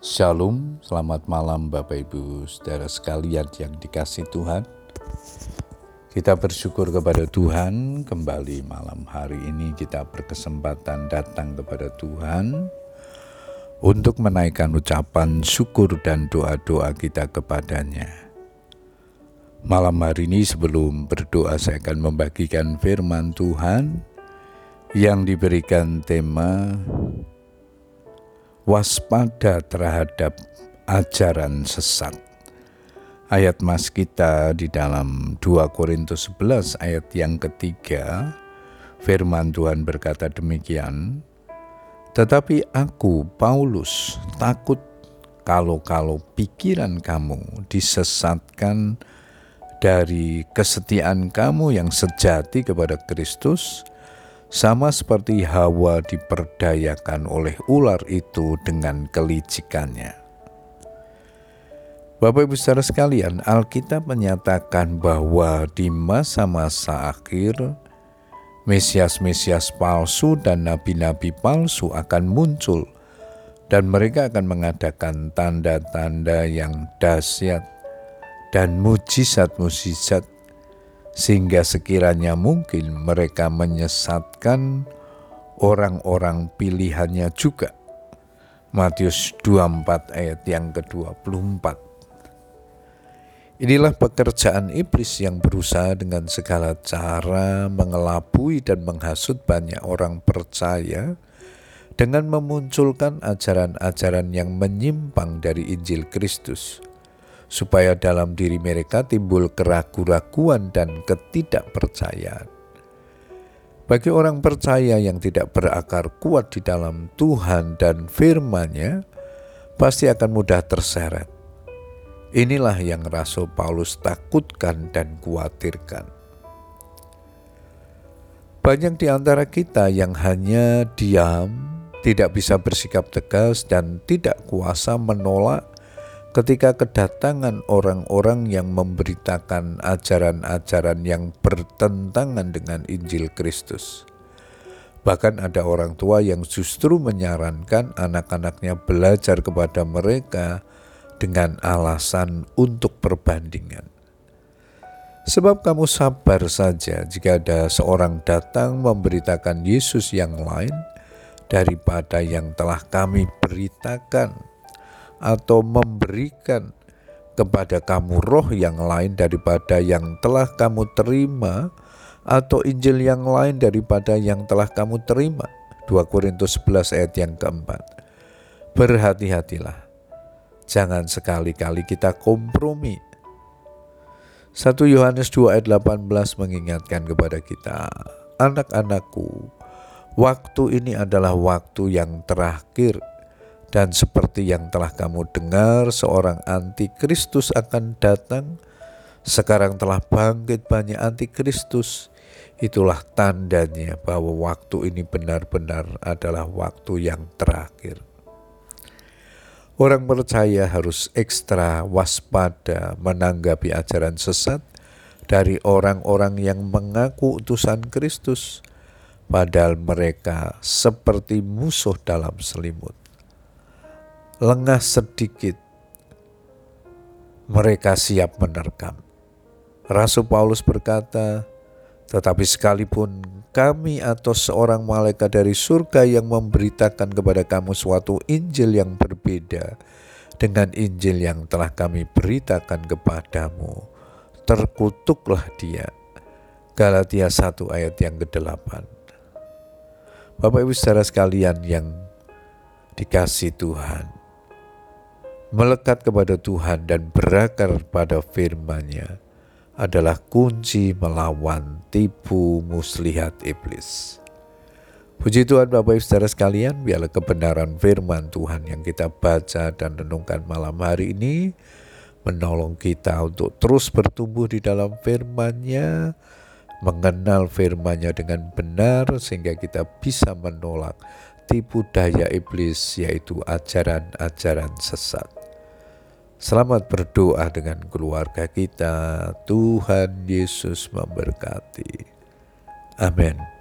Shalom, selamat malam Bapak Ibu saudara sekalian yang dikasih Tuhan. Kita bersyukur kepada Tuhan kembali malam hari ini kita berkesempatan datang kepada Tuhan untuk menaikkan ucapan syukur dan doa-doa kita kepadanya. Malam hari ini sebelum berdoa saya akan membagikan firman Tuhan yang diberikan tema waspada terhadap ajaran sesat. Ayat mas kita di dalam 2 Korintus 11 ayat yang ketiga, firman Tuhan berkata demikian, Tetapi aku, Paulus, takut kalau-kalau pikiran kamu disesatkan dari kesetiaan kamu yang sejati kepada Kristus, sama seperti Hawa diperdayakan oleh ular itu dengan kelicikannya. Bapak Ibu saudara sekalian, Alkitab menyatakan bahwa di masa-masa akhir Mesias-Mesias palsu dan nabi-nabi palsu akan muncul dan mereka akan mengadakan tanda-tanda yang dahsyat dan mujizat-mujizat sehingga sekiranya mungkin mereka menyesatkan orang-orang pilihannya juga. Matius 24 ayat yang ke-24. Inilah pekerjaan iblis yang berusaha dengan segala cara mengelabui dan menghasut banyak orang percaya dengan memunculkan ajaran-ajaran yang menyimpang dari Injil Kristus supaya dalam diri mereka timbul keraguan-raguan dan ketidakpercayaan. Bagi orang percaya yang tidak berakar kuat di dalam Tuhan dan firman-Nya, pasti akan mudah terseret. Inilah yang Rasul Paulus takutkan dan khawatirkan. Banyak di antara kita yang hanya diam, tidak bisa bersikap tegas, dan tidak kuasa menolak ketika kedatangan orang-orang yang memberitakan ajaran-ajaran yang bertentangan dengan Injil Kristus. Bahkan ada orang tua yang justru menyarankan anak-anaknya belajar kepada mereka dengan alasan untuk perbandingan. Sebab kamu sabar saja jika ada seorang datang memberitakan Yesus yang lain daripada yang telah kami beritakan atau memberikan kepada kamu roh yang lain daripada yang telah kamu terima atau Injil yang lain daripada yang telah kamu terima. 2 Korintus 11 ayat yang keempat. Berhati-hatilah. Jangan sekali-kali kita kompromi. 1 Yohanes 2 ayat 18 mengingatkan kepada kita, anak-anakku, waktu ini adalah waktu yang terakhir dan seperti yang telah kamu dengar, seorang antikristus akan datang. Sekarang telah bangkit banyak antikristus. Itulah tandanya bahwa waktu ini benar-benar adalah waktu yang terakhir. Orang percaya harus ekstra waspada menanggapi ajaran sesat dari orang-orang yang mengaku utusan Kristus, padahal mereka seperti musuh dalam selimut lengah sedikit, mereka siap menerkam. Rasul Paulus berkata, tetapi sekalipun kami atau seorang malaikat dari surga yang memberitakan kepada kamu suatu Injil yang berbeda dengan Injil yang telah kami beritakan kepadamu, terkutuklah dia. Galatia 1 ayat yang ke-8. Bapak Ibu saudara sekalian yang dikasih Tuhan, melekat kepada Tuhan dan berakar pada firman-Nya adalah kunci melawan tipu muslihat iblis. Puji Tuhan Bapak Ibu Saudara sekalian, biarlah kebenaran firman Tuhan yang kita baca dan renungkan malam hari ini menolong kita untuk terus bertumbuh di dalam firman-Nya, mengenal firman-Nya dengan benar sehingga kita bisa menolak tipu daya iblis yaitu ajaran-ajaran sesat. Selamat berdoa dengan keluarga kita. Tuhan Yesus memberkati. Amin.